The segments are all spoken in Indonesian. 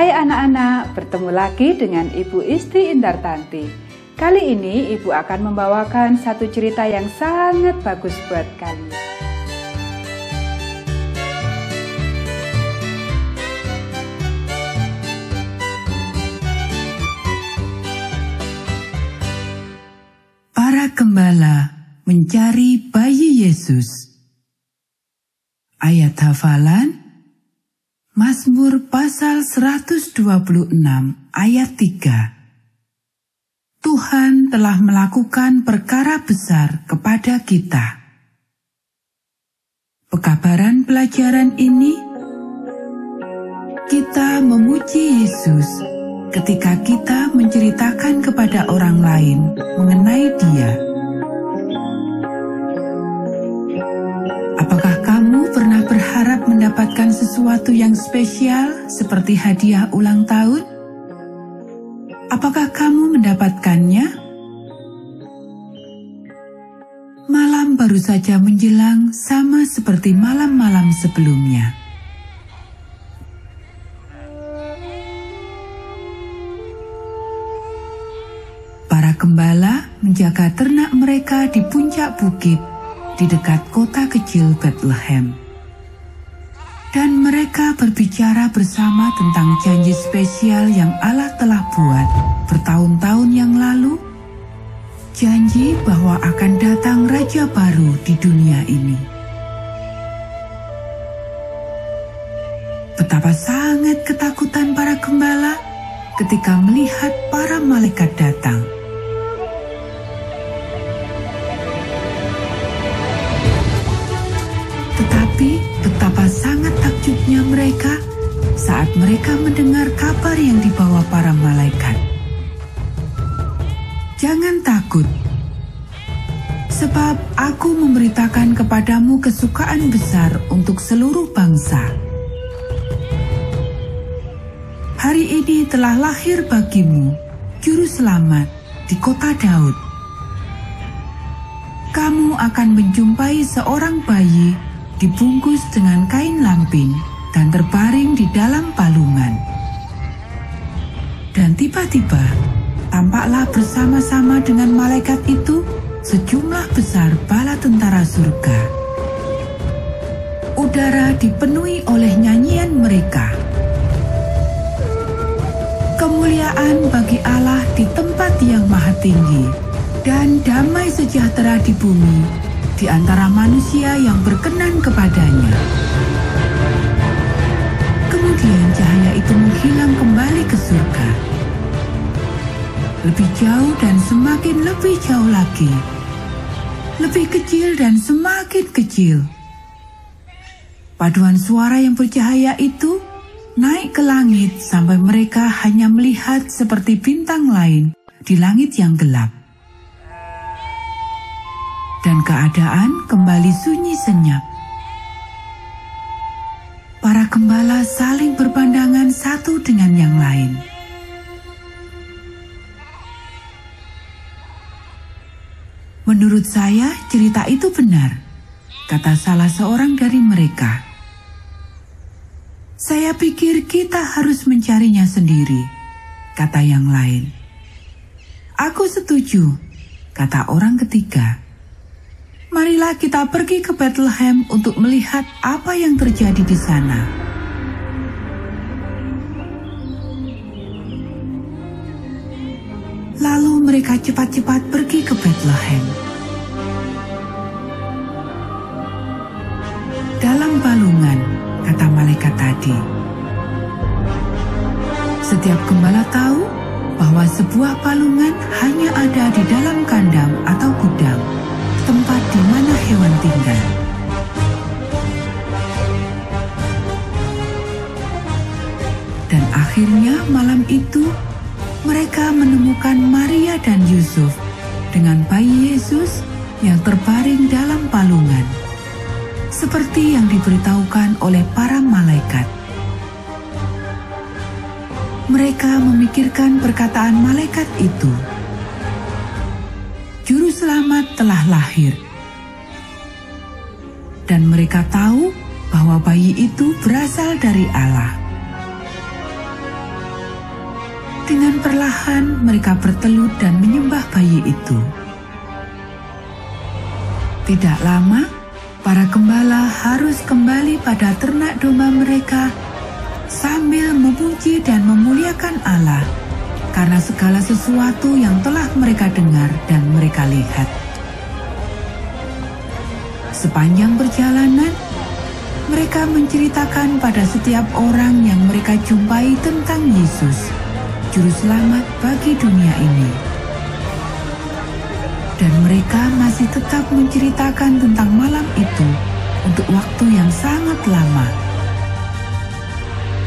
Hai anak-anak, bertemu lagi dengan Ibu Isti Indartanti. Kali ini Ibu akan membawakan satu cerita yang sangat bagus buat kalian. Para gembala mencari bayi Yesus. Ayat hafalan Mazmur pasal 126 ayat 3 Tuhan telah melakukan perkara besar kepada kita. Pekabaran pelajaran ini kita memuji Yesus ketika kita menceritakan kepada orang lain mengenai Dia. Mendapatkan sesuatu yang spesial seperti hadiah ulang tahun? Apakah kamu mendapatkannya? Malam baru saja menjelang sama seperti malam-malam sebelumnya. Para gembala menjaga ternak mereka di puncak bukit di dekat kota kecil Bethlehem. Dan mereka berbicara bersama tentang janji spesial yang Allah telah buat bertahun-tahun yang lalu. Janji bahwa akan datang raja baru di dunia ini. Betapa sangat ketakutan para gembala ketika melihat para malaikat datang. Para malaikat. Jangan takut, sebab aku memberitakan kepadamu kesukaan besar untuk seluruh bangsa. Hari ini telah lahir bagimu juru selamat di kota Daud. Kamu akan menjumpai seorang bayi dibungkus dengan kain lampin dan terbaring di dalam palungan. Tiba-tiba, tampaklah bersama-sama dengan malaikat itu sejumlah besar bala tentara surga. Udara dipenuhi oleh nyanyian mereka. Kemuliaan bagi Allah di tempat yang maha tinggi, dan damai sejahtera di bumi di antara manusia yang berkenan kepadanya. Lebih jauh dan semakin lebih jauh lagi. Lebih kecil dan semakin kecil. Paduan suara yang bercahaya itu naik ke langit sampai mereka hanya melihat seperti bintang lain di langit yang gelap dan keadaan kembali sunyi senyap. Para gembala saling berpandangan satu dengan yang lain. Menurut saya, cerita itu benar, kata salah seorang dari mereka. Saya pikir kita harus mencarinya sendiri, kata yang lain. Aku setuju, kata orang ketiga. Marilah kita pergi ke Bethlehem untuk melihat apa yang terjadi di sana. Lalu mereka cepat-cepat pergi ke Bethlehem. Dalam balungan, kata malaikat tadi. Setiap gembala tahu bahwa sebuah balungan hanya ada di dalam kandang atau gudang tempat di mana hewan tinggal. Dan akhirnya malam itu mereka menemukan Maria dan Yusuf dengan bayi Yesus yang terbaring dalam palungan, seperti yang diberitahukan oleh para malaikat. Mereka memikirkan perkataan malaikat itu juru selamat telah lahir. Dan mereka tahu bahwa bayi itu berasal dari Allah. Dengan perlahan mereka bertelut dan menyembah bayi itu. Tidak lama, para gembala harus kembali pada ternak domba mereka sambil memuji dan memuliakan Allah karena segala sesuatu yang telah mereka dengar dan mereka lihat. Sepanjang perjalanan, mereka menceritakan pada setiap orang yang mereka jumpai tentang Yesus, Juru Selamat bagi dunia ini. Dan mereka masih tetap menceritakan tentang malam itu untuk waktu yang sangat lama.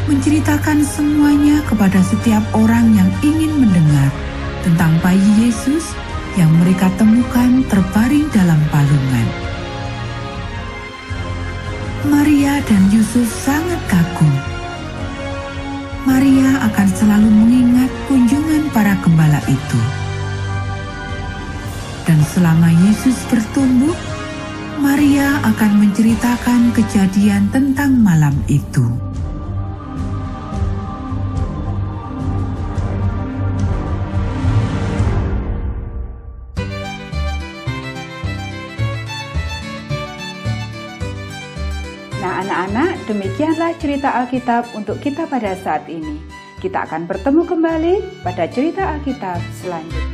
Menceritakan semuanya kepada setiap orang yang ingin mendengar tentang bayi Yesus yang mereka temukan terbaring dalam palungan. Maria dan Yusuf sangat kagum. Maria akan selalu gembala itu. Dan selama Yesus bertumbuh, Maria akan menceritakan kejadian tentang malam itu. Nah, anak-anak, demikianlah cerita Alkitab untuk kita pada saat ini. Kita akan bertemu kembali pada cerita Alkitab selanjutnya.